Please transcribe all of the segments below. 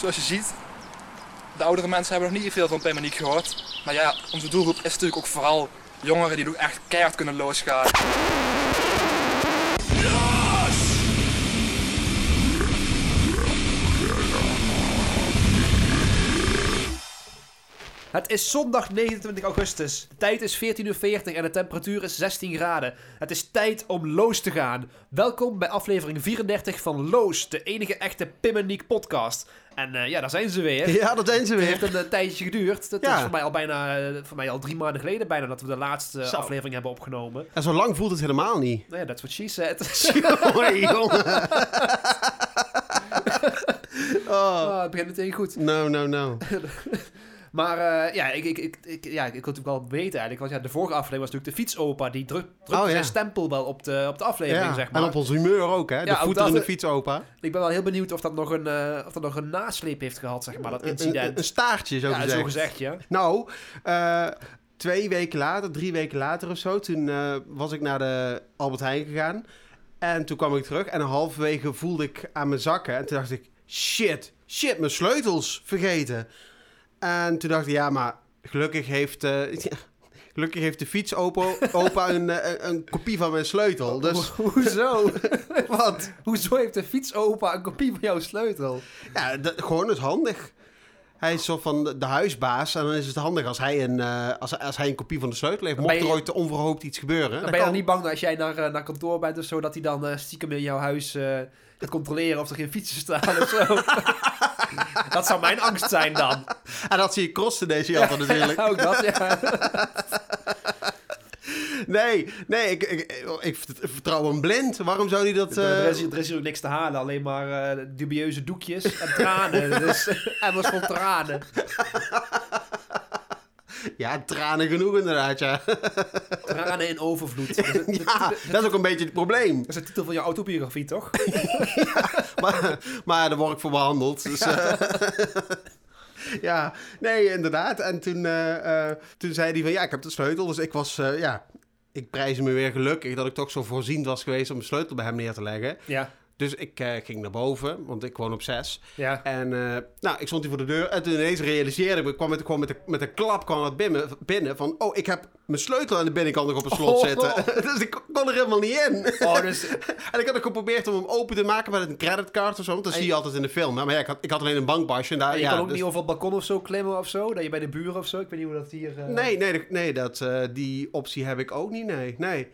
zoals je ziet, de oudere mensen hebben nog niet veel van Pimaniek gehoord. Maar ja, onze doelgroep is natuurlijk ook vooral jongeren die nog echt keihard kunnen losgaan. Het is zondag 29 augustus. De tijd is 14.40 uur en de temperatuur is 16 graden. Het is tijd om Loos te gaan. Welkom bij aflevering 34 van Loos, de enige echte Pimmeniek podcast. En eh, ja, daar zijn ze weer. Ja, dat zijn ze Het weer. heeft een eh, tijdje geduurd. Het Ja. is voor mij al bijna, eh, voor mij al drie maanden geleden bijna dat we de laatste Zo. aflevering hebben opgenomen. En zo lang voelt het helemaal niet. Nou ja, that's what she said. Jongen, jongen. oh. Ah, het begint meteen goed. No, no, no. Maar eh, ja, ik, ik, ik, ik, ja, ik wil natuurlijk wel weten eigenlijk. Want ja, de vorige aflevering was natuurlijk de fietsopa. Die druk, drukte Oh, ja. zijn stempel wel op de, op de aflevering, Ja, zeg maar. En op ons humeur ook, hè? De Ja, in dat- de fietsopa. Ik ben wel heel benieuwd of dat nog een, eh, of dat nog een nasleep heeft gehad, zeg maar, dat Een, een, incident. een staartje, zo ja, gezegd. zo gezegd, ja. Nou, eh, twee weken later, drie weken later of zo, toen eh, was ik naar de Albert Heijn gegaan. En toen kwam ik terug en halverwege voelde ik aan mijn zakken. En toen dacht ik, shit, shit, mijn sleutels vergeten. En toen dacht ik, ja, maar gelukkig heeft, eh, gelukkig heeft de fietsopa opa een, eh, een, een kopie van mijn sleutel. Dus Ho- Hoezo? wat? Hoezo heeft de fietsopa een kopie van jouw sleutel? Ja, dat, gewoon het handig. Hij is zo van de, de huisbaas en dan is het handig als hij een, eh, als, als hij een kopie van de sleutel heeft. Dan Mocht er ooit onverhoopt iets gebeuren. Dan dan ben je dan niet bang dat als jij naar, naar kantoor bent of zo, dat hij dan stiekem in jouw huis gaat controleren of er geen fietsen staan of zo? dat zou mijn angst zijn dan. En dat zie je crossen deze jatten natuurlijk. Ook dat, ja. Nee, nee, ik, ik, ik vertrouw hem blind. Waarom zou hij dat... Er, er eh, is, hier- er is hier ook niks te halen, alleen maar eh, dubieuze doekjes en tranen. dus emmers vol tranen. Ja, tranen genoeg inderdaad, ja. Tranen in overvloed. Dat ja, dat is ook een beetje het probleem. dat is de titel van je autobiografie, toch? Maar, maar daar word ik voor behandeld. Dus, eh, ja, nee, inderdaad. En toen, eh, eh, toen zei hij van, ja, ik heb de sleutel. Dus ik was, ja... Ik prijs me weer gelukkig dat ik toch zo voorzien was geweest om mijn sleutel bij hem neer te leggen. Ja, Dus ik eh, ging naar boven, want ik woon op zes. ja. En eh, nou, ik stond hier voor de deur en toen ineens realiseerde ik, ik kwam met, gewoon met, de, met een klap kwam het binnen, binnen van, oh, ik heb mijn sleutel aan de binnenkant nog op het slot Oh. zitten. dus ik kon er helemaal niet in. Oh, dus en ik had ook geprobeerd om hem open te maken met een creditcard of zo, want dat En zie je altijd in de film. hè. Maar ja, ik had, ik had alleen een bankbasje en daar, je ja, kan ook dus- niet over het balkon of zo klimmen of zo? Dat je bij de buren of zo? Ik weet niet hoe dat hier... eh, Nee, nee, nee dat, die optie heb ik ook niet, nee, nee.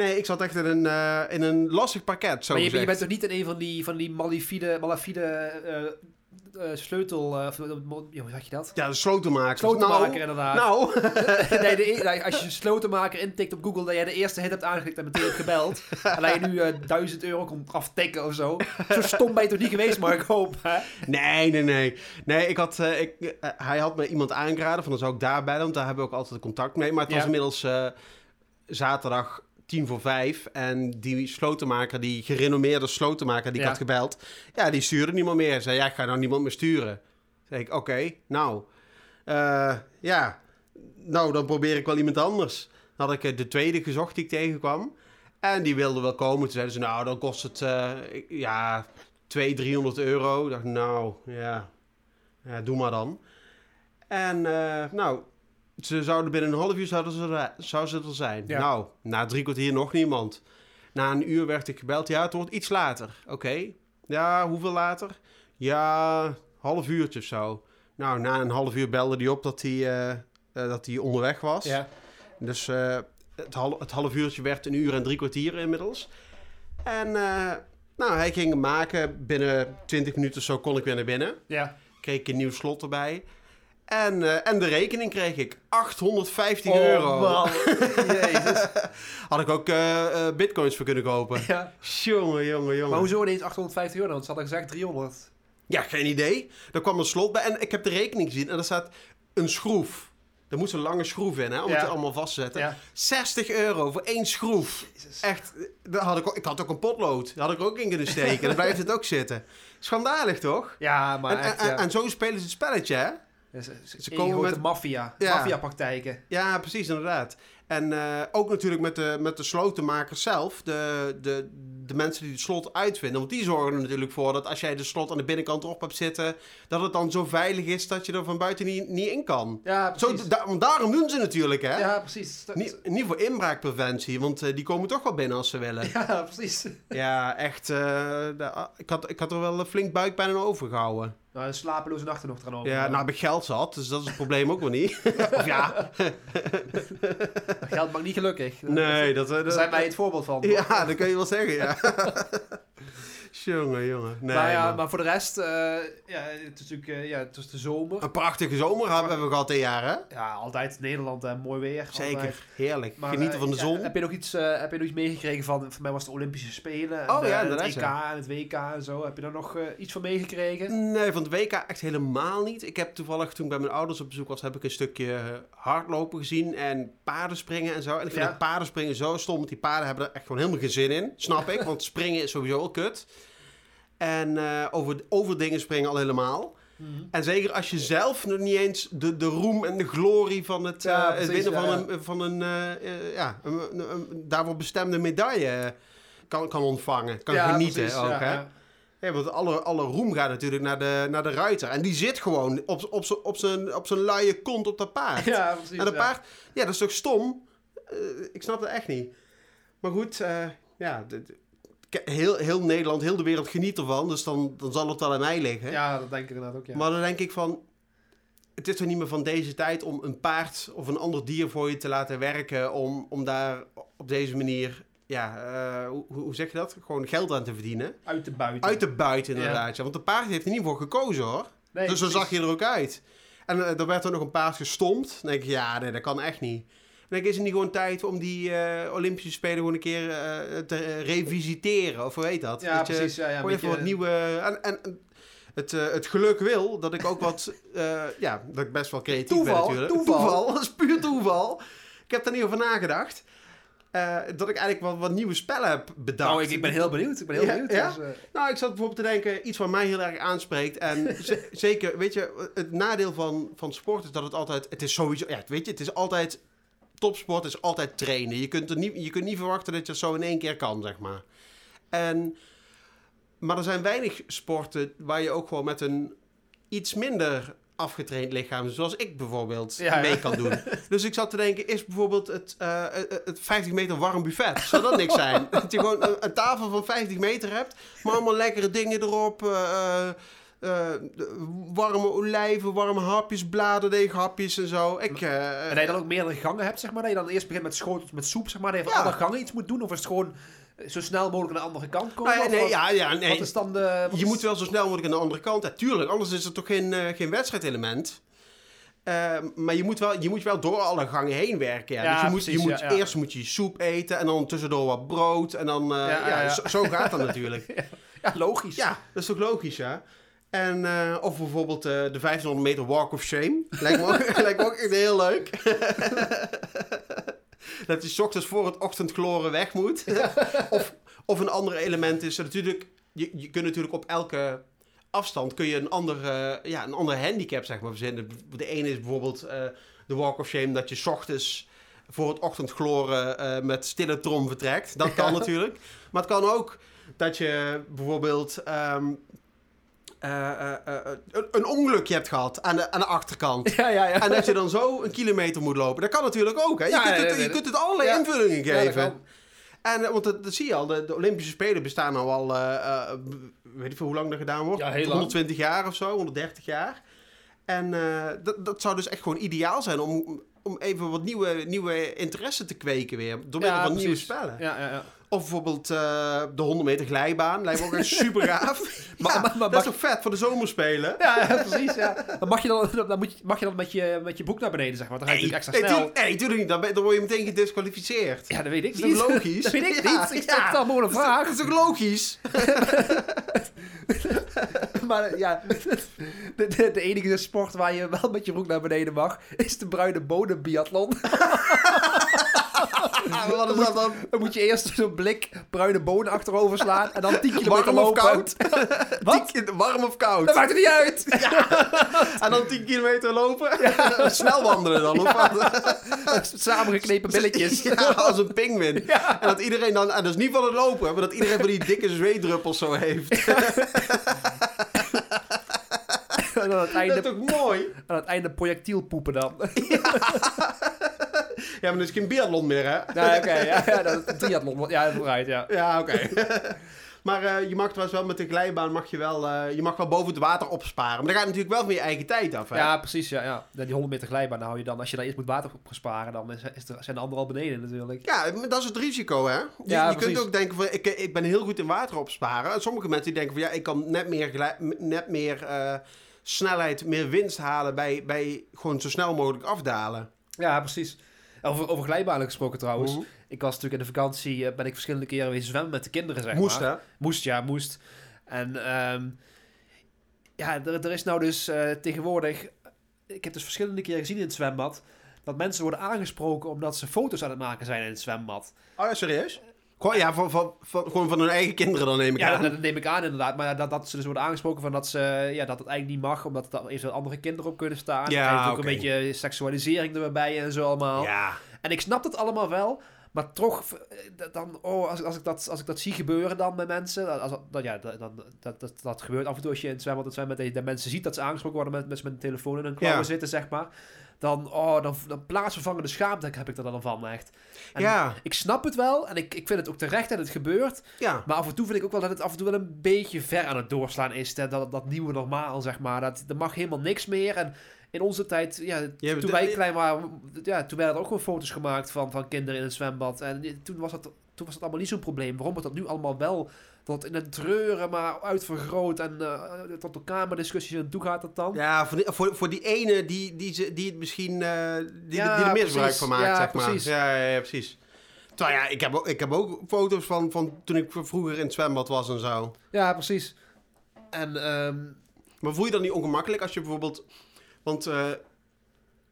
Nee, ik zat echt in een, eh, in een lastig pakket, zo Maar je, je bent toch niet in een van die, van die malafide, malafide eh, eh, sleutel... ja, hoe je dat? Ja, de slotenmaker. Slotenmaker, nou, inderdaad. Nou, nee, de, e- nou, als je slotenmaker intikt op Google, dat jij de eerste hit hebt aangeklikt en meteen hebt gebeld. en dat je nu eh 1000 euro komt aftikken of zo. Zo stom ben je toch niet geweest, maar ik hoop, hè? Nee, nee, nee. Nee, ik had, ik, hij had me iemand aangeraden van dan zou ik daar bellen, want daar hebben we ook altijd contact mee. Maar het was Ja. inmiddels zaterdag tien voor vijf en die slotenmaker, die gerenommeerde slotenmaker die Ja. ik had gebeld, ja, die stuurde niemand meer. Hij zei, ja, ik ga nou niemand meer sturen. Zei ik, oké, nou, eh, ja, nou, dan probeer ik wel iemand anders. Dan had ik eh, de tweede gezocht die ik tegenkwam. En die wilde wel komen. Toen zeiden ze, nou, dan kost het, eh, ja, 200, 300 euro. Ik dacht, nou, ja, ja doe maar dan. En, nou, ze zouden binnen een half uur zouden ze zou ze er zijn. Ja. Nou, na drie kwartier nog niemand. Na een uur werd ik gebeld. Ja, het wordt iets later. Oké. Ja, hoeveel later? Ja, half uurtje of zo. Nou, na een half uur belde hij op dat hij, eh, eh, dat hij onderweg was. Ja. Dus eh, het, hal het half uurtje werd een uur en drie kwartier inmiddels. En nou, hij ging hem maken. Binnen 20 minuten zo kon ik weer naar binnen. Ja. Kreeg ik een nieuw slot erbij. En, eh, en de rekening kreeg ik 850 Oh, euro. man. Jezus. Had ik ook eh, eh, bitcoins voor kunnen kopen. Ja. Jongen, jongen, jongen. Maar hoezo ineens 850 euro? Want ze hadden gezegd 300. Ja, geen idee. Er kwam een slot bij en ik heb de rekening gezien en er staat een schroef. Er moet een lange schroef in, hè, om Ja. het allemaal vast te zetten. Ja. 60 euro voor één schroef. Echt, daar had ik, ook, ik had ook een potlood. Daar had ik ook in kunnen steken. Dan blijft het ook zitten. Schandalig, toch? Ja, maar en, echt, en, ja. en zo spelen ze het spelletje, hè? Ze, komen met met- maffia. Ja. Maffia-praktijken. Ja, precies, inderdaad. En eh, ook natuurlijk met de, met de slotenmakers zelf, de, de, de mensen die het slot uitvinden. Want die zorgen er natuurlijk voor dat als jij de slot aan de binnenkant erop hebt zitten, dat het dan zo veilig is dat je er van buiten niet, niet in kan. Ja, Zo, precies. da- want daarom doen ze natuurlijk, hè? ja, precies. Niet, niet voor inbraakpreventie, want eh, die komen toch wel binnen als ze willen. Ja, precies. Ja, echt. eh, da- ik, had, ik had er wel flink buikpijn aan overgehouden. Nou, een slapeloze nachten nog eraan over. Ja, nou heb ik geld zat, dus dat is het probleem ook wel niet. of ja, Geld maakt niet gelukkig. nee, dat... eh, Daar dat zijn wij het voorbeeld van. Ja, dat kun je wel zeggen, ja. jongen, jongen. Nee, maar, ja, man. maar voor de rest, eh, ja, het is natuurlijk eh, ja, het is de zomer. Een prachtige zomer hebben we gehad dit jaar, hè? Ja, altijd Nederland, hè, mooi weer. altijd. Zeker, heerlijk. Maar, Genieten eh, van de ja, zon. heb, je nog iets, heb je nog iets meegekregen van, voor mij was het de Olympische Spelen. En, Oh ja, Het EK en het WK en zo. Heb je daar nog iets van meegekregen? Nee, van het WK echt helemaal niet. Ik heb toevallig, toen ik bij mijn ouders op bezoek was, heb ik een stukje hardlopen gezien en paardenspringen en zo. En ik vind Ja. dat paardenspringen zo stom, want die paarden hebben er echt gewoon helemaal geen zin in. Snap ik, want springen is sowieso al kut. En eh, over, over dingen springen al helemaal. En zeker als je zelf nog niet eens de, de roem en de glorie van het, Ja, eh, precies, winnen ja, van een, van een, eh, ja, een, een- een daarvoor bestemde medaille kan, kan ontvangen. Kan genieten precies, ook, hè? ja. Ja, want alle, alle roem gaat natuurlijk naar de, naar de ruiter. En die zit gewoon op, op, z'n- op zijn op zijn luie kont op dat paard. Ja, precies. en dat ja. paard, ja, dat is toch stom? Ik snap het echt niet. Maar goed, ja, heel, heel Nederland, heel de wereld geniet ervan. Dus dan, dan zal het wel aan mij liggen. Ja, dat denk ik inderdaad ook, ja. Maar dan denk ik van... Het is toch niet meer van deze tijd om een paard of een ander dier voor je te laten werken... om, om daar op deze manier, ja, eh, hoe, hoe zeg je dat? Gewoon geld aan te verdienen. Uit de buiten. Uit de buiten inderdaad. Ja. Want de paard heeft er niet voor gekozen hoor. Nee, dus zo zag je er ook uit. En eh, er werd er nog een paard gestompt. Dan denk ik, ja, nee, dat kan echt niet. Denk is het niet gewoon tijd om die eh, Olympische Spelen gewoon een keer eh, te revisiteren? Of hoe heet dat? Ja, dat je precies. Ja, ja, wat nieuwe... En, en het, eh, het geluk wil dat ik ook wat... ja, dat ik best wel creatief ben Toeval, natuurlijk. toeval. dat is puur toeval. Ik heb daar niet over nagedacht. Dat ik eigenlijk wat, wat nieuwe spellen heb bedacht. Nou, ik, ik ben heel benieuwd. Ik ben heel Ja, benieuwd. ja? Dus, Nou, ik zat bijvoorbeeld te denken, iets wat mij heel erg aanspreekt. En zeker, weet je, het nadeel van, van sport is dat het altijd, het is sowieso, ja, weet je, het is altijd, topsport is altijd trainen. Je kunt, er niet, je kunt niet verwachten dat je het zo in één keer kan, zeg maar. En, maar er zijn weinig sporten waar je ook gewoon met een iets minder afgetraind lichaam, zoals ik bijvoorbeeld, Ja, mee kan doen. Dus ik zat te denken, is bijvoorbeeld het, eh, het- het 50 meter warm buffet, zou dat niks zijn? dat je gewoon een, een tafel van 50 meter hebt, maar allemaal lekkere dingen erop. Eh, eh, warme olijven, warme hapjes, bladerdeeghapjes en zo. Ik, eh, en dat je dan ook meerdere gangen hebt, zeg maar. Dat je dan eerst begint met schotels met soep, zeg maar. Dat je van Ja. alle gangen iets moet doen. Of is het gewoon eh, zo snel mogelijk aan de andere kant komen? nou nee, wat, ja, ja, nee. wat is dan de... wat Je is- moet wel zo snel mogelijk aan de andere kant. Ja, tuurlijk, anders is er toch geen, eh, geen wedstrijdelement. Eh, maar je moet, wel, je moet wel door alle gangen heen werken. Ja. Ja, dus je moet, precies, je moet ja, eerst moet je soep eten en dan tussendoor wat brood. En dan, eh, Ja, zo gaat dat natuurlijk. Ja, logisch. Ja, dat is toch logisch, ja. En, eh, of bijvoorbeeld eh, de 1500 meter walk of shame. Lijkt me ook, lijkt me ook echt heel leuk. dat je 's ochtends voor het ochtendgloren weg moet. of, of een ander element is natuurlijk... Je, je kunt natuurlijk op elke afstand kun je een ander, eh, ja, een ander handicap zeg maar, verzinnen. De ene is bijvoorbeeld eh, de walk of shame... dat je 's ochtends voor het ochtendgloren met stille trom vertrekt. Dat kan natuurlijk. Maar het kan ook dat je bijvoorbeeld... ehm, eh, eh, eh, een, een ongelukje hebt gehad aan de, aan de achterkant. Ja, ja, ja. En dat je dan zo een kilometer moet lopen. Dat kan natuurlijk ook. Hè? Je, kunt, het, je kunt het allerlei invullingen geven. en, eh, want dat, dat zie je al. De, de Olympische Spelen bestaan nou al... eh, eh, weet ik veel hoe lang dat gedaan wordt. Ja, heel lang. 120 jaar of zo. 130 jaar. En eh, dat, dat zou dus echt gewoon ideaal zijn om, om even wat nieuwe, nieuwe interesse te kweken weer. Door middel Ja, van nieuwe spellen. Ja, ja, ja. Of bijvoorbeeld eh, de 100 meter glijbaan. Lijkt me ook echt super gaaf. Maar- Ja, maar- maar- dat is toch vet voor de zomerspelen? Ja, ja, precies, ja. Maar mag je dan, dan, moet je, mag je dan met je, met je broek naar beneden, zeg maar? Dan ga je natuurlijk extra nee, snel. nee, tuurlijk niet. Dan, ben- dan word je meteen gedisqualificeerd. Ja, dat weet ik Dat is niet. logisch? Dat weet ik Ja, niet. Ik stel het allemaal een vraag. Dat is toch logisch? Maar eh, ja, de, de, de enige sport waar je wel met je broek naar beneden mag, is de bruine bodem biathlon. Wat is dat dan? Dan moet je eerst zo'n blik bruine bonen achterover slaan en dan 10 kilometer Warm of lopen. koud? Wat? Tien keer- Warm of koud? Dat maakt het niet uit. En dan 10 kilometer lopen? Snel wandelen dan, of wat? Samengeknepen billetjes. Ja, als een pinguïn. En dat iedereen dan, en dat is niet van het lopen, maar dat iedereen van die dikke zweetdruppels zo heeft. En aan het Dat is einde, toch mooi? aan het einde projectiel poepen dan. Ja, maar dat is geen biathlon meer, hè? Nee, oké. ja, ja, dat triathlon. Ja, ja. Ja, oké. maar eh, je mag trouwens wel met de glijbaan, mag je, wel, eh, je mag wel boven het water opsparen. Maar dan gaat natuurlijk wel van je eigen tijd af, hè? Ja, precies. Ja, ja. Die 100 meter glijbaan dan hou je dan. Als je daar eerst moet water op sparen, dan is, is er, zijn de anderen al beneden natuurlijk. Ja, maar dat is het risico, hè? Je, Ja, je kunt ook denken van, ik, ik ben heel goed in water opsparen. En sommige mensen die denken van, ja, ik kan net meer, net meer eh, snelheid, meer winst halen bij, bij gewoon zo snel mogelijk afdalen. Ja, precies. Over, over glijbanen gesproken trouwens. Ik was natuurlijk in de vakantie, eh, ben ik verschillende keren weer zwemmen met de kinderen, zeg Moest, maar. hè? Moest, ja, moest. En ehm, ja, er, er is nou dus eh, tegenwoordig... Ik heb dus verschillende keren gezien in het zwembad... dat mensen worden aangesproken omdat ze foto's aan het maken zijn in het zwembad. Oh ja, serieus? Ja, van, van, van, gewoon van hun eigen kinderen dan neem ik Ja, aan. dat, dat neem ik aan inderdaad. Maar dat, dat ze dus worden aangesproken van dat, ze, ja, dat het eigenlijk niet mag... omdat er eventueel andere kinderen op kunnen staan. Ja, krijgt ook een beetje seksualisering erbij en zo allemaal. Ja, En ik snap het allemaal wel, maar toch, eh, dan, oh, als, ik- als, ik dat, als ik dat zie gebeuren dan met mensen, als, dat, ja, dat, dan, dat, dat, dat gebeurt af en toe als je in het zwembad, het zwembad dat je de mensen ziet dat ze aangesproken worden met, met, met een telefoon in hun klauwen Ja. zitten, zeg maar. Dan, oh, dan, dan plaatsvervangende schaamte heb ik er dan van, echt. En ja, Ik snap het wel en ik, ik vind het ook terecht dat het gebeurt, ja. maar af en toe vind ik ook wel dat het af en toe wel een beetje ver aan het doorslaan is, hè, dat, dat nieuwe normaal, zeg maar. Dat, er mag helemaal niks meer en in onze tijd, ja, toen wij klein waren, ja, toen werden er ook gewoon foto's gemaakt van, van kinderen in het zwembad. En toen was, dat, toen was dat allemaal niet zo'n probleem. Waarom wordt dat nu allemaal wel tot in het treuren, maar uitvergroot en eh, tot de kamerdiscussies en toe gaat het dan? Ja, voor die, voor, voor die ene die, die, ze, die het misschien eh, die, Ja, die er misbruik precies. van maakt, Ja, zeg maar. Ja, ja, ja, precies. Terwijl ja, ik heb, ook, ik heb ook foto's van, van toen ik vroeger in het zwembad was en zo. Ja, precies. En ehm, Maar voel je dan niet ongemakkelijk als je bijvoorbeeld... Want eh,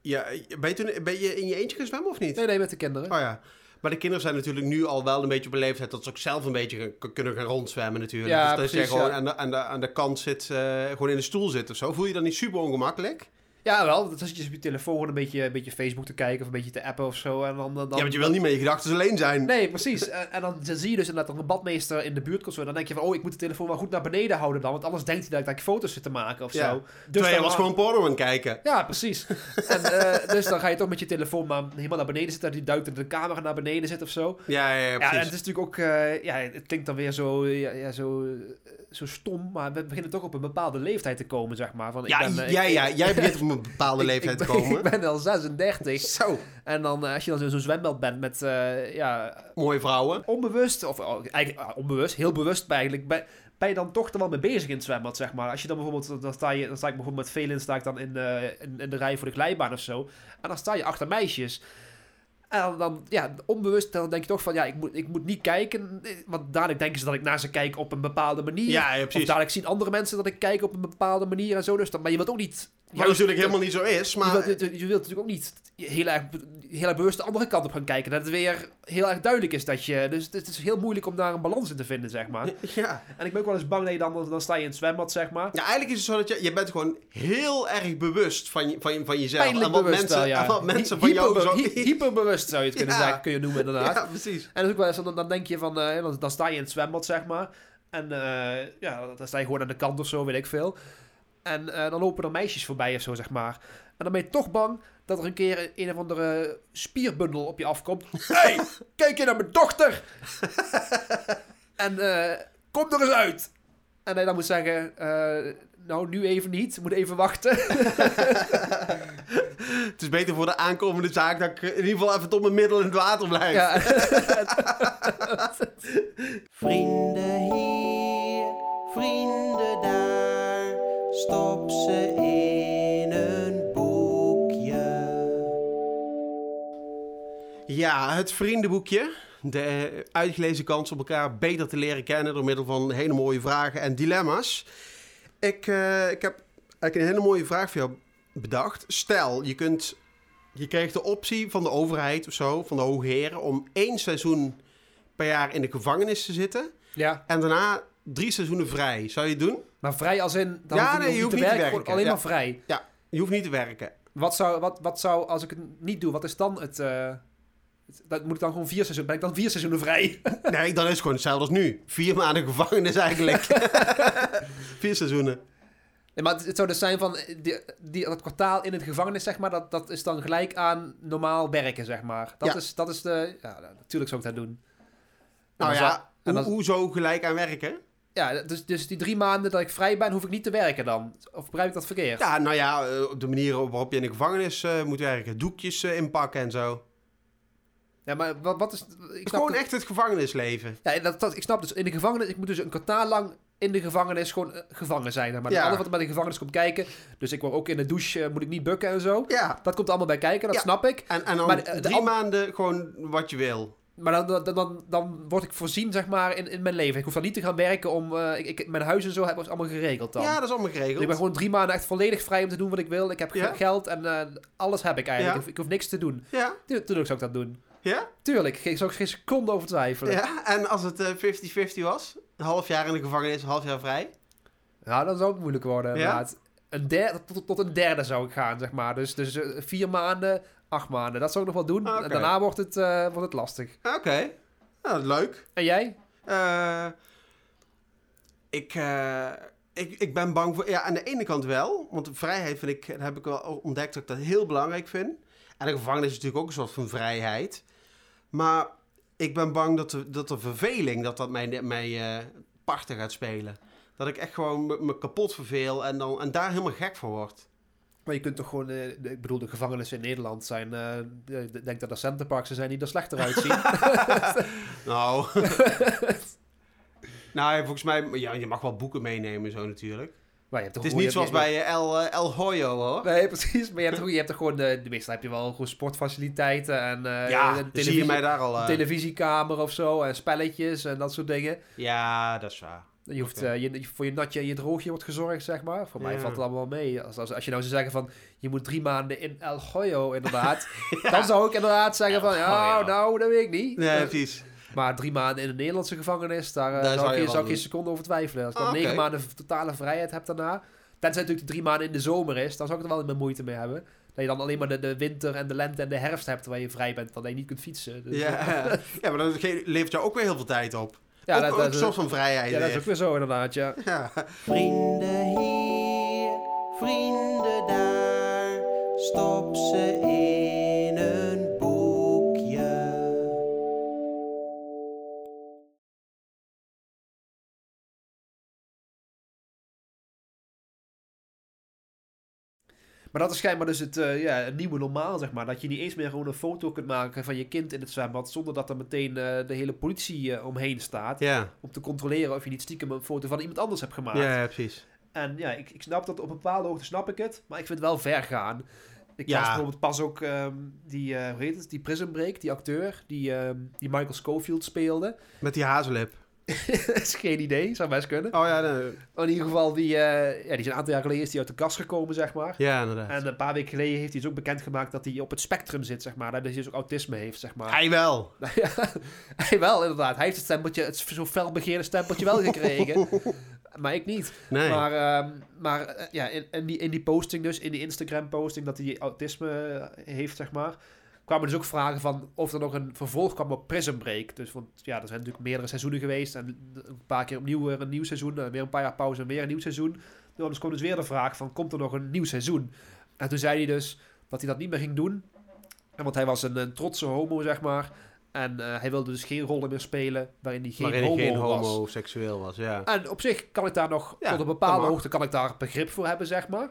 ja, ben, je toen, ben je in je eentje gaan zwemmen of niet? nee, nee, met de kinderen. Oh ja. Maar de kinderen zijn natuurlijk nu al wel een beetje op een leeftijd dat ze ook zelf een beetje gaan- kunnen gaan rondzwemmen natuurlijk. Ja, dus dat je precies, gewoon ja. aan, de, aan, de, aan de kant zit, eh, gewoon in de stoel zit of zo. Voel je dan niet super ongemakkelijk? Ja, wel. Dan zit je op je telefoon een beetje, een beetje Facebook te kijken of een beetje te appen of zo. En dan, dan, ja, want je wil niet met je gedachten alleen zijn. Nee, precies. En, en dan zie je dus inderdaad dat een badmeester in de buurt komt. Zo. En dan denk je van, oh, ik moet de telefoon wel goed naar beneden houden dan. Want anders denkt hij dat ik, foto's zit te maken of Ja. zo. Dus Terwijl je was gewoon porno aan kijken. Ja, precies. en, eh, dus dan ga je toch met je telefoon maar helemaal naar beneden zitten. Die duikt in de camera naar beneden zit of zo. Ja, ja, ja, Ja, precies. en het is natuurlijk ook... eh, ja, het klinkt dan weer zo, ja, ja, zo, eh, zo stom. Maar we beginnen toch op een bepaalde leeftijd te komen, zeg maar. Van, ik ben, eh, ja, ik- ja, jij begint op een bepaalde leeftijd ik te ben- komen. Ik ben al 36. Zo, En dan, eh, als je dan in zo'n zwembad bent met, eh, ja, mooie vrouwen. onbewust, of oh, eigenlijk ah, onbewust, heel bewust eigenlijk, ben, ben je dan toch er wel mee bezig in het zwembad, zeg maar. Als je dan bijvoorbeeld, dan sta, je, dan sta ik bijvoorbeeld met Velin, sta ik dan in, de in, in de rij voor de glijbaan of zo. En dan sta je achter meisjes. En dan, ja, onbewust, dan denk je toch van, ja, ik moet, ik moet niet kijken. eh, Want dadelijk denken ze dat ik naar ze kijk op een bepaalde manier. Ja, ja, of precies. dadelijk zien andere mensen dat ik kijk op een bepaalde manier en zo. Dus dan, maar je wilt ook niet... Wat natuurlijk helemaal niet zo is, Je maar... wilt, je, wilt natuurlijk ook niet heel erg, heel erg bewust de andere kant op gaan kijken. Dat het weer heel erg duidelijk is dat je... Dus het is heel moeilijk om daar een balans in te vinden, zeg maar. Ja. En ik ben ook wel eens bang dat je dan... Dan sta je in het zwembad, zeg maar. ja, eigenlijk is het zo dat je... Je bent gewoon heel erg bewust van, je, van, je- van jezelf. Pijnlijk en wat bewust mensen, wel, ja. en wat mensen van jou zo... hy- hyperbewust zou je het kunnen, Ja. zeggen, kun je noemen, inderdaad. Ja, precies. En dat is ook wel eens, dan, dan denk je van... eh, dan, dan sta je in het zwembad, zeg maar. En eh, ja, dan sta je gewoon aan de kant of zo, weet ik veel. En eh, dan lopen er meisjes voorbij of zo, zeg maar. En dan ben je toch bang dat er een keer een of andere spierbundel op je afkomt. hey, kijk je naar mijn dochter! en eh, kom er eens uit! En hij dan moet zeggen... eh, nou, nu even niet. Moet even wachten. Het is beter voor de aankomende zaak dat ik in ieder geval even tot mijn middel in het water blijf. ja. Vrienden hier, vrienden daar, stop ze in een boekje. Ja, het vriendenboekje. De uitgelezen kans om elkaar beter te leren kennen door middel van hele mooie vragen en dilemma's. Ik, eh, ik heb eigenlijk een hele mooie vraag voor jou bedacht. Stel, je kunt je kreeg de optie van de overheid of zo, van de hoogheren, om één seizoen per jaar in de gevangenis te zitten. Ja, En daarna drie seizoenen vrij. Zou je het doen? Maar vrij als in... Dan Ja, nee, je hoeft niet te werken. alleen Ja. maar vrij. Ja, je hoeft niet te werken. Wat zou, wat, wat zou, als ik het niet doe, wat is dan het... eh, dat moet ik dan gewoon vier seizoenen... Ben ik dan vier seizoenen vrij? Nee, dan is het gewoon hetzelfde als nu. Vier maanden gevangenis eigenlijk. Vier seizoenen. Nee, maar het, zou dus zijn van... eh, Die, die, dat kwartaal in het gevangenis, zeg maar, dat, dat is dan gelijk aan normaal werken, zeg maar. Dat, Ja. is, dat is de... Ja, natuurlijk zou ik dat doen. En Nou ja, hoe, dan- hoezo gelijk aan werken? Ja, dus, dus die drie maanden dat ik vrij ben, hoef ik niet te werken dan. Of begrijp ik dat verkeerd? Ja, nou ja, eh, op de manier waarop je in de gevangenis eh, moet werken. Doekjes eh, inpakken en zo. Ja, maar wat, wat is... Ik Het is snap gewoon echt het gevangenisleven. Ja, dat, dat, ik snap dus. In de gevangenis... Ik moet dus een kwartaal lang in de gevangenis gewoon gevangen zijn. Maar Ja. alles wat er bij de gevangenis komt kijken. Dus ik word ook in de douche, moet ik niet bukken en zo. Ja. Dat komt allemaal bij kijken, dat Ja. snap ik. En, en dan Maar drie an- maanden gewoon wat je wil. Maar dan, dan, dan, dan word ik voorzien, zeg maar, in, in mijn leven. Ik hoef dan niet te gaan werken om... eh, ik, ik, mijn huis en zo hebben we allemaal geregeld dan. Ja, dat is allemaal Dus geregeld. ik ben gewoon drie maanden echt volledig vrij om te doen wat ik wil. Ik heb Ja. geld en eh, alles heb ik eigenlijk. Ja. Ik, hoef- ik hoef niks te doen. Ja, Tu- Tuurlijk zou ik dat doen. ja, Tuurlijk, geen, zou ik geen seconde over twijfelen. ja. En als het eh, 50-50 was? Een half jaar in de gevangenis, een half jaar vrij? Ja, dan zou het moeilijk worden, Ja? inderdaad. Een derde, tot, tot een derde zou ik gaan, zeg maar. Dus, dus eh, vier maanden, acht maanden. Dat zou ik nog wel doen. En daarna wordt het, eh, wordt het lastig. Oké. Nou, leuk. En jij? Eh, ik, ik, ik ben bang voor... Ja, aan de ene kant wel. Want vrijheid vind ik... Dat heb ik wel ontdekt dat ik dat heel belangrijk vind. En de gevangenis is natuurlijk ook een soort van vrijheid. Maar ik ben bang dat de, dat de verveling... dat dat mij, mij parten gaat spelen. Dat ik echt gewoon me, me kapot verveel... En, dan, en daar helemaal gek van word. Maar je kunt toch gewoon... eh, ik bedoel, de gevangenissen in Nederland zijn... eh, ik denk dat er centerparks zijn die er slechter uitzien. Nou... nou, volgens mij... Ja, je mag wel boeken meenemen zo natuurlijk. maar je hebt toch Het is niet zoals bij eh, El, eh, El Hoyo, hoor. Nee, precies. Maar je hebt, toch- je hebt toch gewoon... De, de meestal heb je wel gewoon sportfaciliteiten en... eh, Ja, een zie je televisie- mij daar al... eh, een televisiekamer of zo. En spelletjes en dat soort dingen. Ja, dat is waar. Je hoeft, eh, je, voor je natje en je droogje wordt gezorgd, zeg maar. Voor mij valt het allemaal mee. Als, als, als je nou zou zeggen van, je moet drie maanden in El Goyo, inderdaad. Dan zou ik inderdaad zeggen van, ja, nou, dat weet ik niet. Nee, Eh, precies. maar drie maanden in een Nederlandse gevangenis, daar, eh, Daar zou, ik, zou ik geen seconde over twijfelen. Als ik Ah, dan negen maanden totale vrijheid heb daarna. Tenzij natuurlijk de drie maanden in de zomer is, dan zou ik er wel mijn moeite mee hebben. Dat je dan alleen maar de, de winter en de lente en de herfst hebt waar je vrij bent, dat je niet kunt fietsen. Dus, Ja, ja, maar dat levert jou ook weer heel veel tijd op. ja, ook, dat, ook dat, een soort van vrijheid ja, dat is ook weer zo inderdaad, ja. Ja. Vrienden hier, vrienden daar, stop ze in Maar dat is schijnbaar dus het, eh, ja, het nieuwe normaal, zeg maar. Dat je niet eens meer gewoon een foto kunt maken van je kind in het zwembad... zonder dat er meteen eh, de hele politie eh, omheen staat... Ja. om te controleren of je niet stiekem een foto van iemand anders hebt gemaakt. ja, ja, precies. En ja, ik, ik snap dat op een bepaalde hoogte, snap ik het. Maar ik vind het wel ver gaan. Ik Ja. las bijvoorbeeld pas ook ehm, die, hoe heet het, die Prison Break, die acteur... die, ehm, die Michael Schofield speelde. Met die hazellip. is geen idee, zou best kunnen. Oh ja, nee. In ieder geval, die, eh, ja, die is een aantal jaar geleden is die uit de kast gekomen, zeg maar. ja inderdaad. En een paar weken geleden heeft hij dus ook bekendgemaakt dat hij op het spectrum zit, zeg maar. Dat hij dus ook autisme heeft, zeg maar. Hij wel. Ja, hij wel, inderdaad. Hij heeft het stempeltje, het zo fel begeerde stempeltje wel gekregen. maar ik niet. Nee. Maar, ehm, maar eh, ja, in, in, die, in die posting dus, in die Instagram posting, dat hij autisme heeft, zeg maar. Kwamen dus ook vragen van of er nog een vervolg kwam op Prison Break. Dus want ja, er zijn natuurlijk meerdere seizoenen geweest. En een paar keer opnieuw weer een nieuw seizoen. En weer een paar jaar pauze en weer een nieuw seizoen. Nou, dus kwam dus weer de vraag van, komt er nog een nieuw seizoen? En toen zei hij dus dat hij dat niet meer ging doen. En want hij was een, een trotse homo, zeg maar. En eh, hij wilde dus geen rollen meer spelen waarin hij geen Waarin homo geen was. homoseksueel was, ja. En op zich kan ik daar nog, Ja, tot een bepaalde hoogte, kan ik daar begrip voor hebben, zeg maar.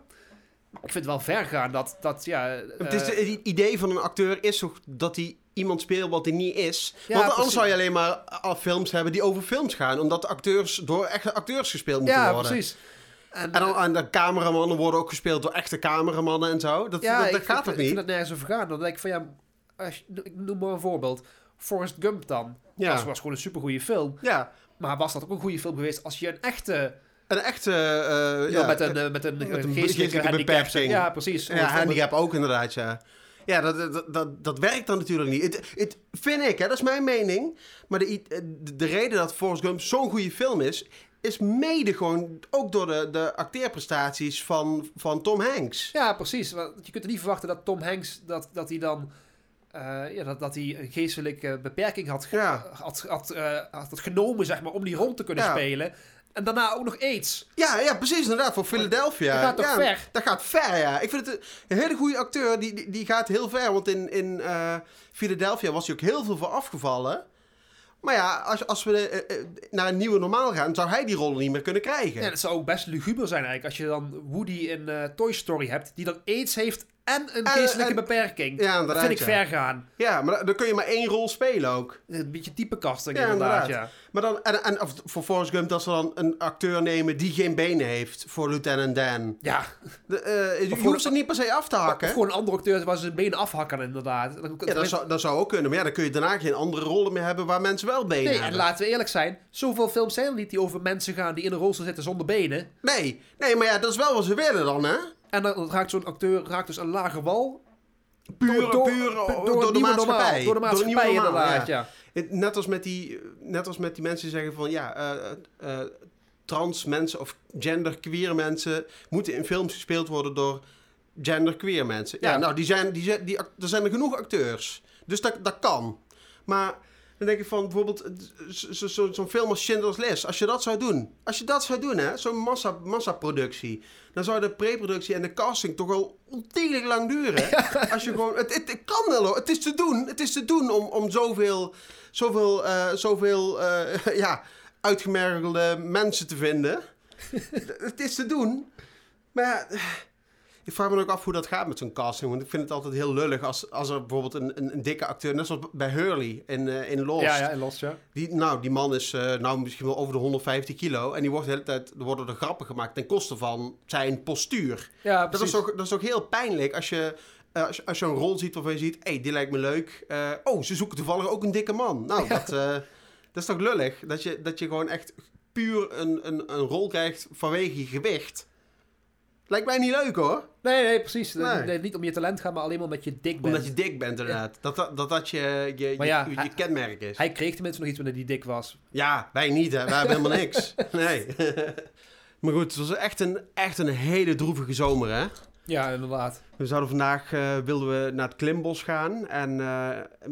Ik vind het wel ver gaan dat, dat ja... het, is, eh, het idee van een acteur is toch dat hij iemand speelt wat hij niet is. Ja, Want anders precies. zou je alleen maar al films hebben die over films gaan. Omdat de acteurs door echte acteurs gespeeld moeten ja, worden. precies. En, En, dan, en de cameramannen worden ook gespeeld door echte cameramannen en zo. Dat, ja, dat, dat ik, gaat toch ik vind niet? het nergens over gaan. Dan denk ik van, ja, als ik noem maar een voorbeeld. Forrest Gump dan. Ja. Dat was gewoon een supergoeie film. Ja, Maar was dat ook een goede film geweest als je een echte... een echte... eh, Ja, ja, met een, eh, met een, met een geestelijke beperking. Ja, precies. Ja, handicap ook inderdaad, ja. Ja, dat, dat, dat, dat werkt dan natuurlijk niet. Het, het vind ik, hè, dat is mijn mening. Maar de, de, de reden dat Forrest Gump zo'n goede film is, is mede gewoon ook door de, de acteerprestaties van, van Tom Hanks. Ja, precies. Want je kunt er niet verwachten dat Tom Hanks, dat, dat hij dan... ja, dat, dat hij een geestelijke beperking had, Ja. had, had, had genomen, zeg maar, om die rol te kunnen Ja. spelen. En daarna ook nog aids. Ja, ja, precies, inderdaad, voor Philadelphia. Dat gaat toch ja, ver? Dat gaat ver, ja. Ik vind het een, hele goede acteur, die, die, die gaat heel ver. Want in, in eh, Philadelphia was hij ook heel veel voor afgevallen. Maar ja, als, als we eh, eh, naar een nieuwe normaal gaan, zou hij die rol niet meer kunnen krijgen. Ja, dat zou ook best luguber zijn eigenlijk. Als je dan Woody in Toy Story hebt, die dan aids heeft en een En- geestelijke en- beperking. Ja, dat vind ik ver gaan. Ja, maar dan- kun je maar één rol spelen ook. Een beetje typecasting Ja, inderdaad, inderdaad. ja. Maar dan, en, en of voor Forrest Gump, dat ze dan een acteur nemen die geen benen heeft voor Lieutenant Dan. Ja, De, eh, je hoeft ze niet per se af te hakken. gewoon een andere acteur waar ze zijn benen afhakken inderdaad. Dan, Ja, dat zou, dat zou ook kunnen. Maar ja, dan kun je daarna geen andere rollen meer hebben waar mensen wel benen Nee, en hebben. laten we eerlijk zijn, zoveel films zijn er niet die over mensen gaan die in een rolstoel zitten zonder benen. Nee, nee, maar ja, dat is wel wat ze willen dan, hè? En dan raakt zo'n acteur raakt dus een lage wal. Puur, door, door, de maatschappij. Door de maatschappij inderdaad, ja. ja. Net als met die, net als met die mensen die zeggen van ja, eh, eh, eh, trans mensen of genderqueer mensen moeten in films gespeeld worden door genderqueer mensen. Ja, Ja. nou, die zijn, die die, act- er zijn er genoeg acteurs. Dus dat, dat kan. Maar dan denk ik van bijvoorbeeld eh, zo- zo'n film als Schindler's List. Als je dat zou doen, als je dat zou doen, hè, zo'n massa, massaproductie, dan zou de preproductie en de casting toch al ontiegelijk lang duren. Als je gewoon, het, het, het kan wel hoor, het is te doen. Het is te doen om, om zoveel, zoveel, eh, zoveel eh, ja, uitgemergelde mensen te vinden. het is te doen. Maar ja, ik vraag me ook af hoe dat gaat met zo'n casting. Want ik vind het altijd heel lullig als, als er bijvoorbeeld een, een, een dikke acteur... Net zoals bij Hurley in, eh, in Lost. Ja, ja, en Lost, ja. Die, nou, die man is eh, nou misschien wel over de 150 kilo. En die wordt de hele tijd... Er worden er grappen gemaakt ten koste van zijn postuur. Ja, Dat is, toch, dat is toch heel pijnlijk als je... eh, als, je- als je een rol ziet waarvan je ziet... Hé, hey, die lijkt me leuk. Oh, ze zoeken toevallig ook een dikke man. Nou, dat, dat is toch lullig? Dat je, dat je gewoon echt puur een, een, een rol krijgt vanwege je gewicht. Lijkt mij niet leuk hoor. Nee, nee, precies. Nee. Nee, niet om je talent gaat, maar alleen maar omdat je dik bent. Omdat je dik bent inderdaad. Dat, dat, dat dat je, je, je, ja, je, hij- kenmerk is. Hij kreeg tenminste nog iets wanneer hij dik was. Ja, wij niet hè. Wij hebben helemaal niks. Nee. maar goed, het was echt een, echt een hele droevige zomer hè. Ja, inderdaad. We zouden vandaag, eh, wilden we naar het Klimbos gaan. En eh,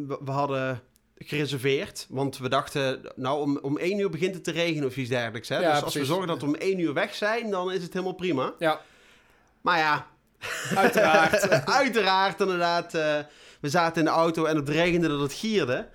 we, we hadden gereserveerd. Want we dachten, nou om, om één uur begint het te regenen of iets dergelijks. Hè? Ja, dus als we zorgen dat we om één uur weg zijn, dan is het helemaal prima. Ja, Maar ja, uiteraard. uiteraard inderdaad. eh, we zaten in de auto en het regende dat het gierde.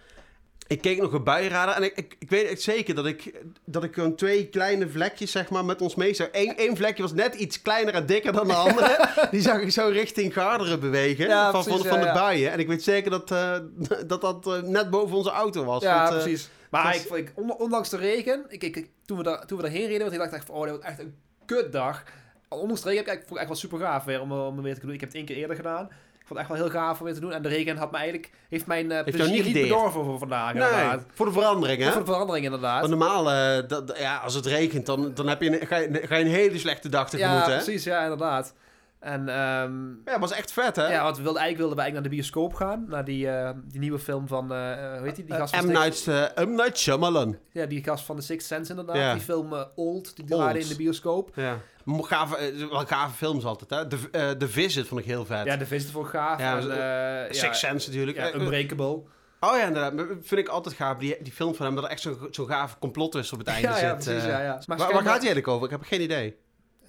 Ik keek nog een buienradar en ik, ik, ik weet echt zeker dat ik, dat ik gewoon twee kleine vlekjes zeg maar, met ons mee zag. Eén één vlekje was net iets kleiner en dikker dan de andere. Die zag ik zo richting Garderen bewegen Ja, van, precies, van, de buien. En ik weet zeker dat eh, dat, dat eh, net boven onze auto was. ja, Want, precies. Maar was- ik, ondanks de regen, ik, ik, toen, we daar, toen we daarheen reden, want ik dacht echt van, oh, dit wordt echt een kutdag. Ondanks heb ik, vond ik echt wel super gaaf weer om, eh, om weer te doen. Ik heb het één keer eerder gedaan. Ik vond het echt wel heel gaaf om weer te doen. En de regen had me eigenlijk, heeft mijn jou plezier niet bedorven voor vandaag. nee, inderdaad. voor de verandering hè. Voor de verandering inderdaad. Want normaal, eh, dat, ja, als het regent, dan, dan heb je een, ga, je, ga je een hele slechte dag tegemoet ja, hè. precies, ja, inderdaad. En ehm, Ja, was echt vet hè. ja, want we wilden, eigenlijk wilden we eigenlijk naar de bioscoop gaan. Naar die, eh, die nieuwe film van, eh, eh, hoe heet die? Die gast van M. Sixth- Night, eh, M. Night Shyamalan. Ja, die gast van The Sixth Sense inderdaad. Die film eh, Old, die draaide in de bioscoop. Ja. Gave, eh, wel gave films altijd, hè? De, eh, de Visit vond ik heel vet. Ja, de Visit vond ik gaaf. Ja, en, maar- eh, Six ja, Sense natuurlijk. ja, Eh, eh, Unbreakable. oh ja, inderdaad. Vind ik altijd gaaf. Die, die film van hem, dat er echt zo'n zo gave complot is op het einde Ja, zit. ja, precies, eh. ja, ja. Maar Waar, waar gaat hij eigenlijk over? Ik heb geen idee.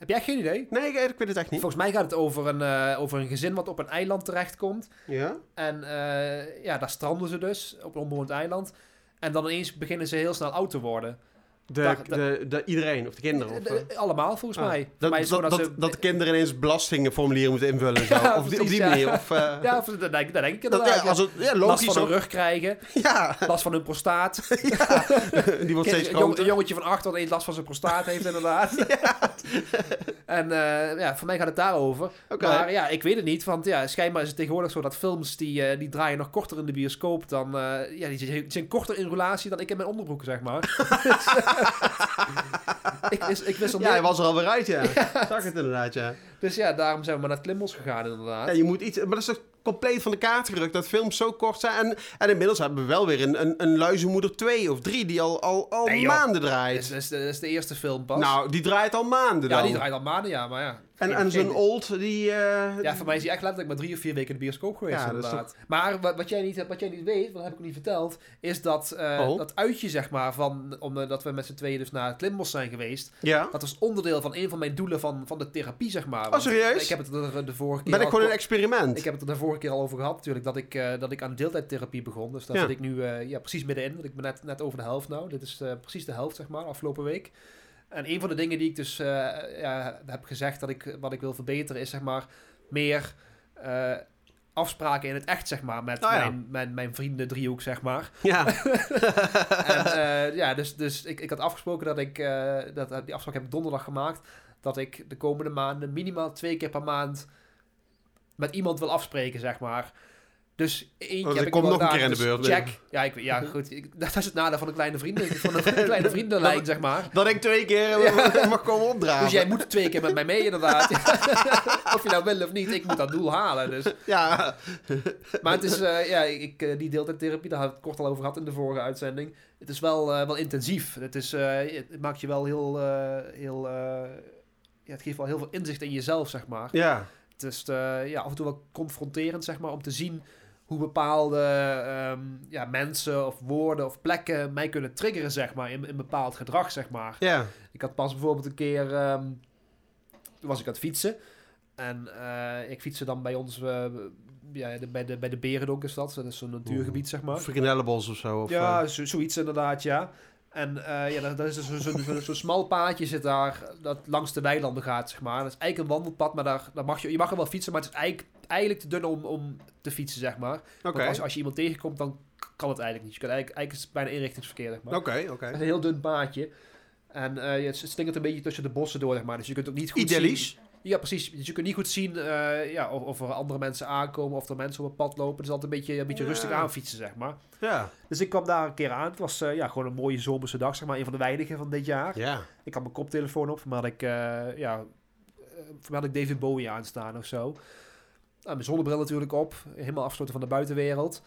Heb jij geen idee? Nee, ik, ik weet het echt niet. Volgens mij gaat het over een, eh, over een gezin wat op een eiland terechtkomt. Ja? En eh, ja, daar stranden ze dus, op een onbewoond eiland. En dan ineens beginnen ze heel snel oud te worden. De, de, de, iedereen, of de kinderen? Of, De- eh? allemaal, volgens Ah. mij. Dat, mij dat, dat, kinderen ineens belastingformulieren moeten invullen. en Zo. Ja, of die, op die ja. manier. Of, eh, Ja, of, dat, denk, dat denk ik dat, inderdaad. ja, als het, ja, last logisch. van hun rug krijgen, Ja, last van hun prostaat. die wordt steeds Een, jong- een groter. jongetje van acht dat eens last van zijn prostaat heeft, inderdaad. En eh, ja, voor mij gaat het daarover. Maar ja, ik weet het niet. Want ja, schijnbaar is het tegenwoordig zo dat films die, eh, die draaien nog korter in de bioscoop dan... eh, ja, die zijn, die zijn korter in relatie dan ik in mijn onderbroeken, zeg maar. ik, wist- ik wissel Ja, hij was er alweer uit, ja. Zag het inderdaad, ja. Dus ja, daarom zijn we maar naar het Klimbos gegaan, inderdaad. Ja, je moet iets... Maar dat is toch compleet van de kaart gerukt dat films zo kort zijn. En, en inmiddels hebben we wel weer een, een, een Luizenmoeder 2 of 3 die al, al, al Nee, maanden draait. dat is dat is de eerste film pas. Nou, die draait al maanden ja, dan. die draait al maanden, ja, maar ja. En, en zo'n old, die... eh, Ja, voor mij is hij echt letterlijk maar drie of vier weken in de bioscoop geweest, Ja, inderdaad. Maar wat, wat, jij niet, wat jij niet weet, want dat heb ik niet verteld, is dat, eh, Oh. dat uitje, zeg maar, van, omdat we met z'n tweeën dus naar het Klimbos zijn geweest, ja. dat was onderdeel van een van mijn doelen van, van de therapie, zeg maar. Oh, serieus? Ik heb het er de vorige keer Ben ik gewoon een experiment? ik heb het er de vorige keer al over gehad, natuurlijk, dat ik, eh, dat ik aan deeltijdtherapie begon. Dus daar Ja. zit ik nu eh, ja, precies middenin, want ik ben net, net over de helft nou. Dit is eh, precies de helft, zeg maar, afgelopen week. En een van de dingen die ik dus eh, ja, heb gezegd dat ik, wat ik wil verbeteren, is zeg maar meer eh, afspraken in het echt, zeg maar, met Oh ja. mijn, mijn, mijn vrienden driehoek, zeg maar. Ja. en eh, ja, dus, dus ik, ik had afgesproken dat ik, dat, die afspraak heb ik donderdag gemaakt, dat ik de komende maanden minimaal twee keer per maand met iemand wil afspreken, zeg maar. Dus eentje Oh, heb ik ik kom nog een keer in de dus beurt. Check. Ja, ik, ja goed. Ik, dat is het nadeel van een kleine vrienden, van een, kleine vriendenlijn, zeg maar. Dat ik twee keer Ja. mag komen opdragen. Dus jij moet twee keer met mij mee, inderdaad. of je nou wil of niet, ik moet dat doel halen. Dus. Ja. Maar het is, eh, ja, ik, eh, die deeltijdtherapie, daar we het kort al over gehad in de vorige uitzending. Het is wel, eh, wel intensief. Het, is, het maakt je wel heel, heel ja, het geeft wel heel veel inzicht in jezelf, zeg maar. Ja. Het is ja, af en toe wel confronterend, zeg maar, om te zien hoe bepaalde ehm, ja, mensen of woorden of plekken mij kunnen triggeren, zeg maar, in, in bepaald gedrag, zeg maar. Ja. Ik had pas bijvoorbeeld een keer, ehm, toen was ik aan het fietsen. En eh, ik fietste dan bij ons, eh, ja, de- bij, de, bij de Berendonk is dat. Dat is zo'n natuurgebied, zeg maar. Frikandellenbos of zo. Of, Ja, eh, zo, zoiets inderdaad, ja. En eh, ja, dat, is dus zo'n zo, smal paadje zit daar, dat langs de weilanden gaat, zeg maar. Dat is eigenlijk een wandelpad, maar daar, daar mag je, je mag er wel fietsen, maar het is eigenlijk, eigenlijk te dun om, om te fietsen, zeg maar. Want als, als je iemand tegenkomt, dan kan het eigenlijk niet. Je kunt eigenlijk, eigenlijk is het bijna inrichtingsverkeer, zeg maar. Oké, oké. Het is een heel dun paadje. En eh, het slingert een beetje tussen de bossen door, zeg maar. Dus je kunt ook niet goed Idyllisch. zien... Ja, precies. Dus je kunt niet goed zien eh, ja, of, of er andere mensen aankomen, of er mensen op het pad lopen. Het is altijd een beetje, een beetje Ja. rustig aanfietsen, zeg maar. Ja. Dus ik kwam daar een keer aan. Het was eh, ja, gewoon een mooie zomerse dag, zeg maar. Een van de weinigen van dit jaar. Ja. Ik had mijn koptelefoon op, maar had ik, eh, ja, had ik David Bowie aanstaan of zo. Nou, mijn zonnebril natuurlijk op, helemaal afgesloten van de buitenwereld.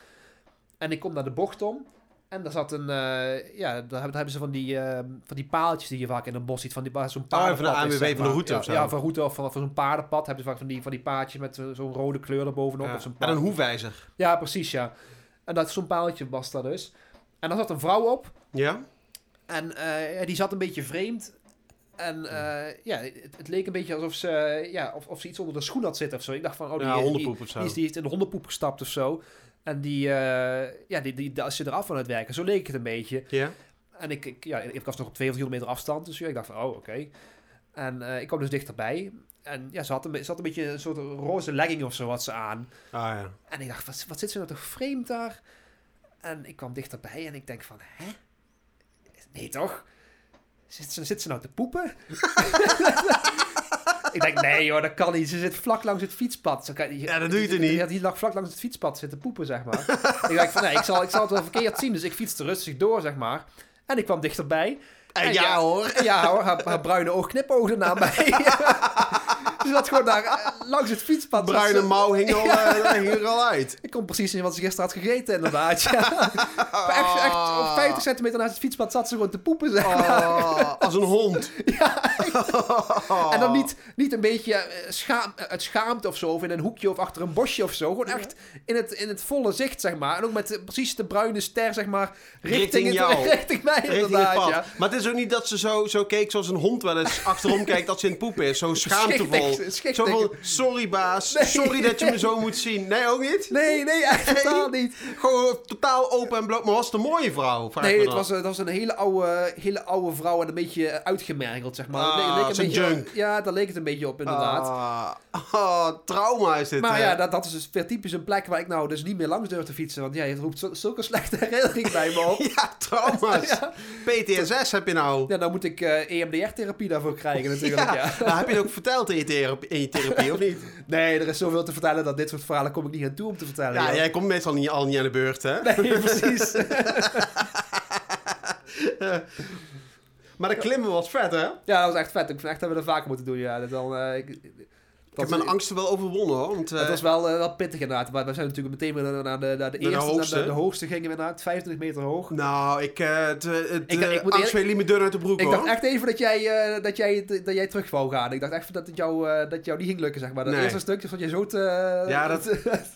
En ik kom naar de bocht om. En daar zat een, eh, ja, daar hebben, ze van die, eh, van die paaltjes die je vaak in een bos ziet. Van die, waar zo'n Oh, van de paardenpad ANWB van de maar. route ja, of zo. Ja, van route of van, van zo'n paardenpad hebben ze vaak van die, van die paadjes met zo- zo'n rode kleur erbovenop. Ja. Of zo'n En een hoefwijzer. Ja, precies, ja. En dat zo'n paaltje was daar dus. En daar zat een vrouw op. Ja? En eh, die zat een beetje vreemd. En eh, ja, het, het leek een beetje alsof ze, ja, of, of ze iets onder de schoen had zitten of zo. Ik dacht van, oh, die, ja, die, of zo. die, is, die is in de hondenpoep gestapt of zo. En die, eh, ja, die, die, als je eraf van het werken, zo leek het een beetje. Ja? En ik, ik, ja, ik was nog op 200 kilometer afstand, dus ja, ik dacht van, oh, oké. En eh, ik kwam dus dichterbij. En ja, ze had, een, ze had een beetje een soort roze legging of zo had ze aan. Ah ja. En ik dacht, wat, wat zit ze nou toch vreemd daar? En ik kwam dichterbij en ik denk van, hè? Nee toch? Zit ze, zit ze nou te poepen? ik denk, nee joh, dat kan niet. Ze zit vlak langs het fietspad. Kan, Ja, dat doe je toch niet? Die, die lag vlak langs het fietspad zitten poepen, zeg maar. ik denk van, nee, ik zal, ik zal het wel verkeerd zien. Dus ik fietste rustig door, zeg maar. En ik kwam dichterbij. En ja, hoor. Ja hoor, haar, haar bruine oog knipoogde naar mij. ze zat gewoon daar eh, langs het fietspad. Bruine ze- mouw hing, al, eh, hing er al uit. ik kon precies zien wat ze gisteren had gegeten, inderdaad. Ja. Echt, echt op 50 centimeter naast het fietspad zat ze gewoon te poepen, zeg maar. Oh, als een hond. En dan niet, niet een beetje eh, schaam, uit schaamte of zo, of in een hoekje of achter een bosje of zo. Gewoon echt in het, in het volle zicht, zeg maar. En ook met precies de bruine ster, zeg maar, richting, Richting het- jou. richting mij, Richting inderdaad. Ja. Maar het is ook niet dat ze zo, zo keek zoals een hond wel eens achterom kijkt als ze in het poep is. Zo schaamtevol. Schichtig, schichtig. Zo van, sorry baas, Nee. sorry dat je me zo moet zien. Nee, ook niet? Nee, nee, echt totaal niet. Gewoon totaal open en bloot. Maar was het een mooie vrouw? Vraag Nee, het was, eh, dat was een hele oude, hele oude vrouw en een beetje uitgemergeld, zeg maar. Ah, Het leek- leek een beetje, junk. Ja, daar leek het een beetje op, inderdaad. Ah, ah, trauma is dit. Maar hè? ja, dat, dat is dus weer typisch een plek waar ik nou dus niet meer langs durf te fietsen. Want ja, je roept zulke slechte herinneringen bij me op. Ja, trauma's. Ja. PTSS heb je nou. Ja, dan moet ik eh EMDR-therapie daarvoor krijgen natuurlijk. Ja. Ja, Nou, heb je het ook verteld in je, therapie, in je therapie, of niet? Nee, er is zoveel te vertellen dat dit soort verhalen kom ik niet aan toe om te vertellen. Ja, joh. jij komt meestal niet, al niet aan de beurt, hè? Nee, precies. Maar dat klimmen was vet, hè? ja, dat was echt vet. Ik vind echt dat we dat vaker moeten doen. Ja, dat dan, eh, ik, Ik heb mijn angsten wel overwonnen hoor. Want, eh, Het was wel, eh, wel pittig inderdaad. Maar we zijn natuurlijk meteen weer naar, naar de, naar de eerste, hoogste. Naar de, de hoogste gingen we inderdaad. 25 meter hoog. Nou, ik, eh het, eh, het Ik- eh, ik moet angst me deur uit de broek Ik hoor. dacht echt even dat jij, eh, dat, jij, dat jij terug wou gaan. Ik dacht echt dat het jou, eh, dat jou niet ging lukken, zeg maar. Dat Nee. eerste stukje vond je zo te... Ja, dat-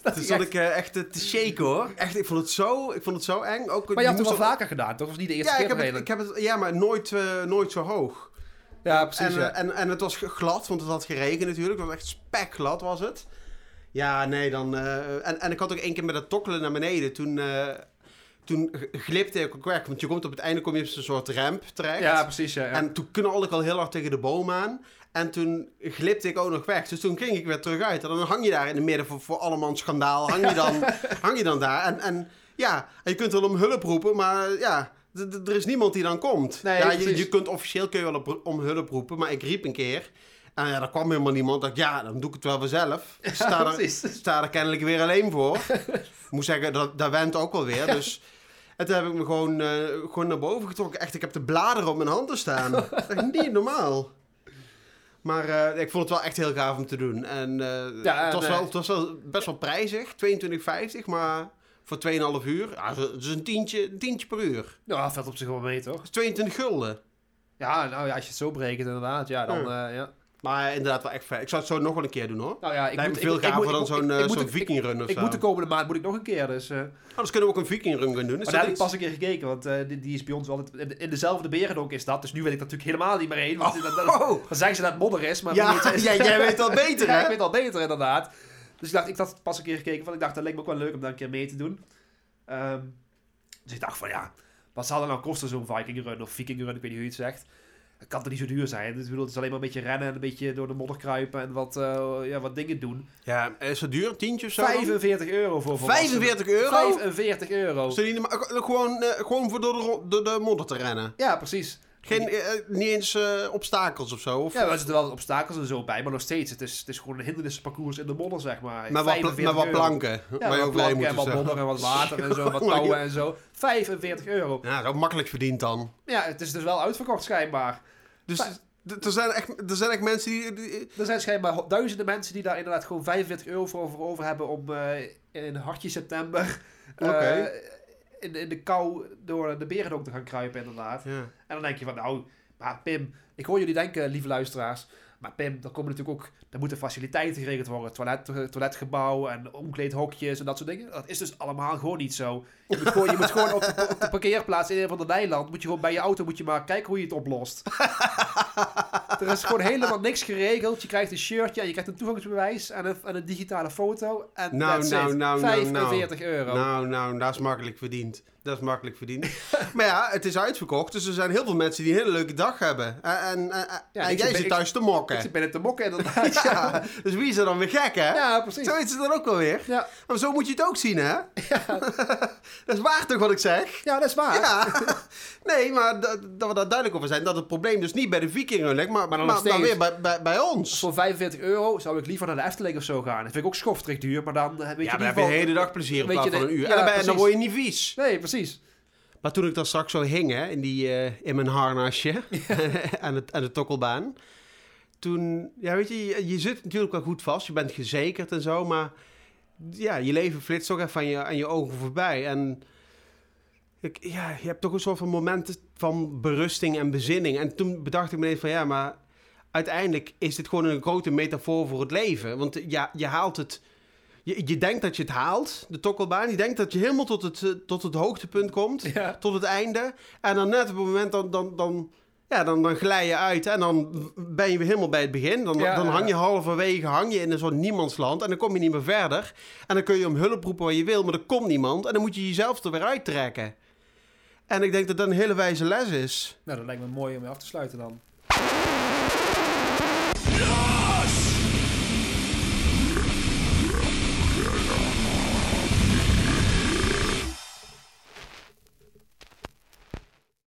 dat Toen zat ik eh, echt eh, te shaken hoor. Echt, ik vond het zo, ik vond het zo eng. Ook, Maar je had het wel er- vaker gedaan, toch? Dat was niet de eerste keer ik heb het, ja, maar nooit, eh, nooit zo hoog. Ja, precies. En, ja. eh, en, en het was glad, want het had geregend natuurlijk. Het was echt spekglad was het. Ja, nee, dan... eh, en, en ik had ook één keer met het tokkelen naar beneden. Toen, eh, toen glipte ik ook weg. Want je komt op het einde kom je op zo'n soort ramp terecht. ja, precies. Ja, ja. En toen knalde ik al heel hard tegen de boom aan. En toen glipte ik ook nog weg. Dus toen ging ik weer terug uit. En dan hang je daar in het midden voor, voor allemaal schandaal. Hang je dan, hang je dan daar. En, en ja, en je kunt wel om hulp roepen, maar ja, er is niemand die dan komt. Nee, ja, je, je kunt officieel kun je wel om hulp roepen, maar ik riep een keer. En ja, er kwam helemaal niemand. Dacht, ja, dan doe ik het wel weer zelf. Ik sta, er, sta er kennelijk weer alleen voor. Ik moet zeggen, dat, dat went ook wel weer. Dus en toen heb ik me gewoon, eh, gewoon naar boven getrokken. Echt, ik heb de bladeren op mijn handen staan. Dat is echt niet normaal. Maar eh, ik vond het wel echt heel gaaf om te doen. En eh, Ja, het, was wel, het was wel best wel prijzig, 22,50, maar voor 2,5 uur. Ja, dat is een tientje, een tientje per uur. Ja, valt op zich wel mee, toch? Dat is 22 gulden. Ja, nou ja, als je het zo berekent inderdaad, ja, dan... eh, ja. Maar inderdaad wel echt fijn. Ik zou het zo nog wel een keer doen hoor. Nou ja, ik Lijkt moet... me veel gaver dan zo'n eh, zo'n vikingrun of Ik zo. moet de komende maand moet ik nog een keer, dus... eh Anders kunnen we ook een vikingrun gaan doen. Is maar dat daar heb ik pas een keer gekeken, want die, die is bij ons altijd... In, in dezelfde berendonk is dat, dus nu weet ik natuurlijk helemaal niet meer heen. Want dan, dan, Oh, dan zeggen ze dat het modder is, maar... ja, het- ja, jij weet wel beter Ja, ik hè? weet al beter inderdaad. Dus ik dacht, ik had pas een keer gekeken, want ik dacht, dat leek me ook wel leuk om daar een keer mee te doen. Ehm, dus ik dacht van, ja, wat zal er nou kosten zo'n Viking Run of Viking Run, ik weet niet hoe je het zegt. Het kan toch niet zo duur zijn? Dus, bedoel, het is alleen maar een beetje rennen en een beetje door de modder kruipen en wat, eh, ja, wat dingen doen. Ja, is het duur? Tientje of zo? dan? 45 euro voor volwassenen. 45 euro? 45 euro. Jullie maar, eh, gewoon, eh, gewoon voor door de, door de modder te rennen? Ja, precies. Geen, eh, eh, niet eens eh, obstakels of zo? Of, Ja, er zitten wel obstakels en zo bij, maar nog steeds. Het is, het is gewoon een hindernisparcours in de modder, zeg maar. met, wat, pla- 45 met wat euro. planken. Ja, waar je wat overheen planken moet en wat zo. modder en wat water en zo, wat Jongen, touwen en zo. 45 euro. Ja, ook makkelijk verdiend dan. Ja, het is dus wel uitverkocht schijnbaar. Dus Maar- d- er zijn, echt, er zijn echt mensen die... die- Er zijn schijnbaar ho- duizenden mensen die daar inderdaad gewoon 45 euro voor, voor over hebben om eh, in hartje september eh, Oké. In, in de kou door de berendonk te gaan kruipen inderdaad. ja. En dan denk je van nou, maar Pim, ik hoor jullie denken, lieve luisteraars, maar Pim, dan komen natuurlijk ook, er moeten faciliteiten geregeld worden, toilet, toiletgebouw en omkleedhokjes en dat soort dingen. Dat is dus allemaal gewoon niet zo. Je moet gewoon, je moet gewoon op, de, op de parkeerplaats in een van de weiland, moet je gewoon bij je auto, moet je maar kijken hoe je het oplost. er is gewoon helemaal niks geregeld. Je krijgt een shirtje je krijgt een toegangsbewijs en een, en een digitale foto. En Nou, nou, nou, nou, nou. 45 euro. Nou, nou, dat is makkelijk verdiend. Dat is makkelijk verdiend. maar ja, het is uitverkocht. Dus er zijn heel veel mensen die een hele leuke dag hebben. En, en, en- Ja, en ik jij zit- zit ik- thuis te Ik mokken. zit binnen te mokken inderdaad. ja. Ja, dus wie is er dan weer gek, hè? ja, precies. Zo is het dan ook wel weer. Ja. Maar zo moet je het ook zien, hè? dat is waar toch wat ik zeg? ja, dat is waar. Ja. Nee, maar dat, dat we daar duidelijk over zijn. Dat het probleem dus niet bij de vikingen ligt, maar, Maar maar, dan nog maar, steeds. weer bij, bij, bij ons. Voor 45 euro zou ik liever naar de Efteling of zo gaan. Dat vind ik ook schofterig duur, maar dan eh, weet je Ja, dan heb je de hele dag plezier in plaats van een uur. ja, en dan, ben, dan word je niet vies. Nee, precies. Maar toen ik daar straks zo hing, hè, in, die, eh, in mijn harnasje, aan, het, aan de tokkelbaan. Toen, ja, weet je, je, je zit natuurlijk wel goed vast. Je bent gezekerd en zo, maar ja, je leven flitst toch even aan je, aan je ogen voorbij. En ik, ja, je hebt toch een soort van momenten van berusting en bezinning. En toen bedacht ik me ineens van, ja, maar uiteindelijk is dit gewoon een grote metafoor voor het leven. Want ja, je haalt het... Je, je denkt dat je het haalt, de tokkelbaan. Je denkt dat je helemaal tot het, eh, tot het hoogtepunt komt Ja. tot het einde. En dan net op het moment, dan, dan, dan, ja, dan, dan glij je uit en dan ben je weer helemaal bij het begin. Dan, Ja, dan hang je halverwege hang je in een soort niemandsland en dan kom je niet meer verder. En dan kun je om hulp roepen wat je wil, maar er komt niemand. En dan moet je jezelf er weer uittrekken. En ik denk dat dat een hele wijze les is. Nou, dat lijkt me mooi om mee af te sluiten dan.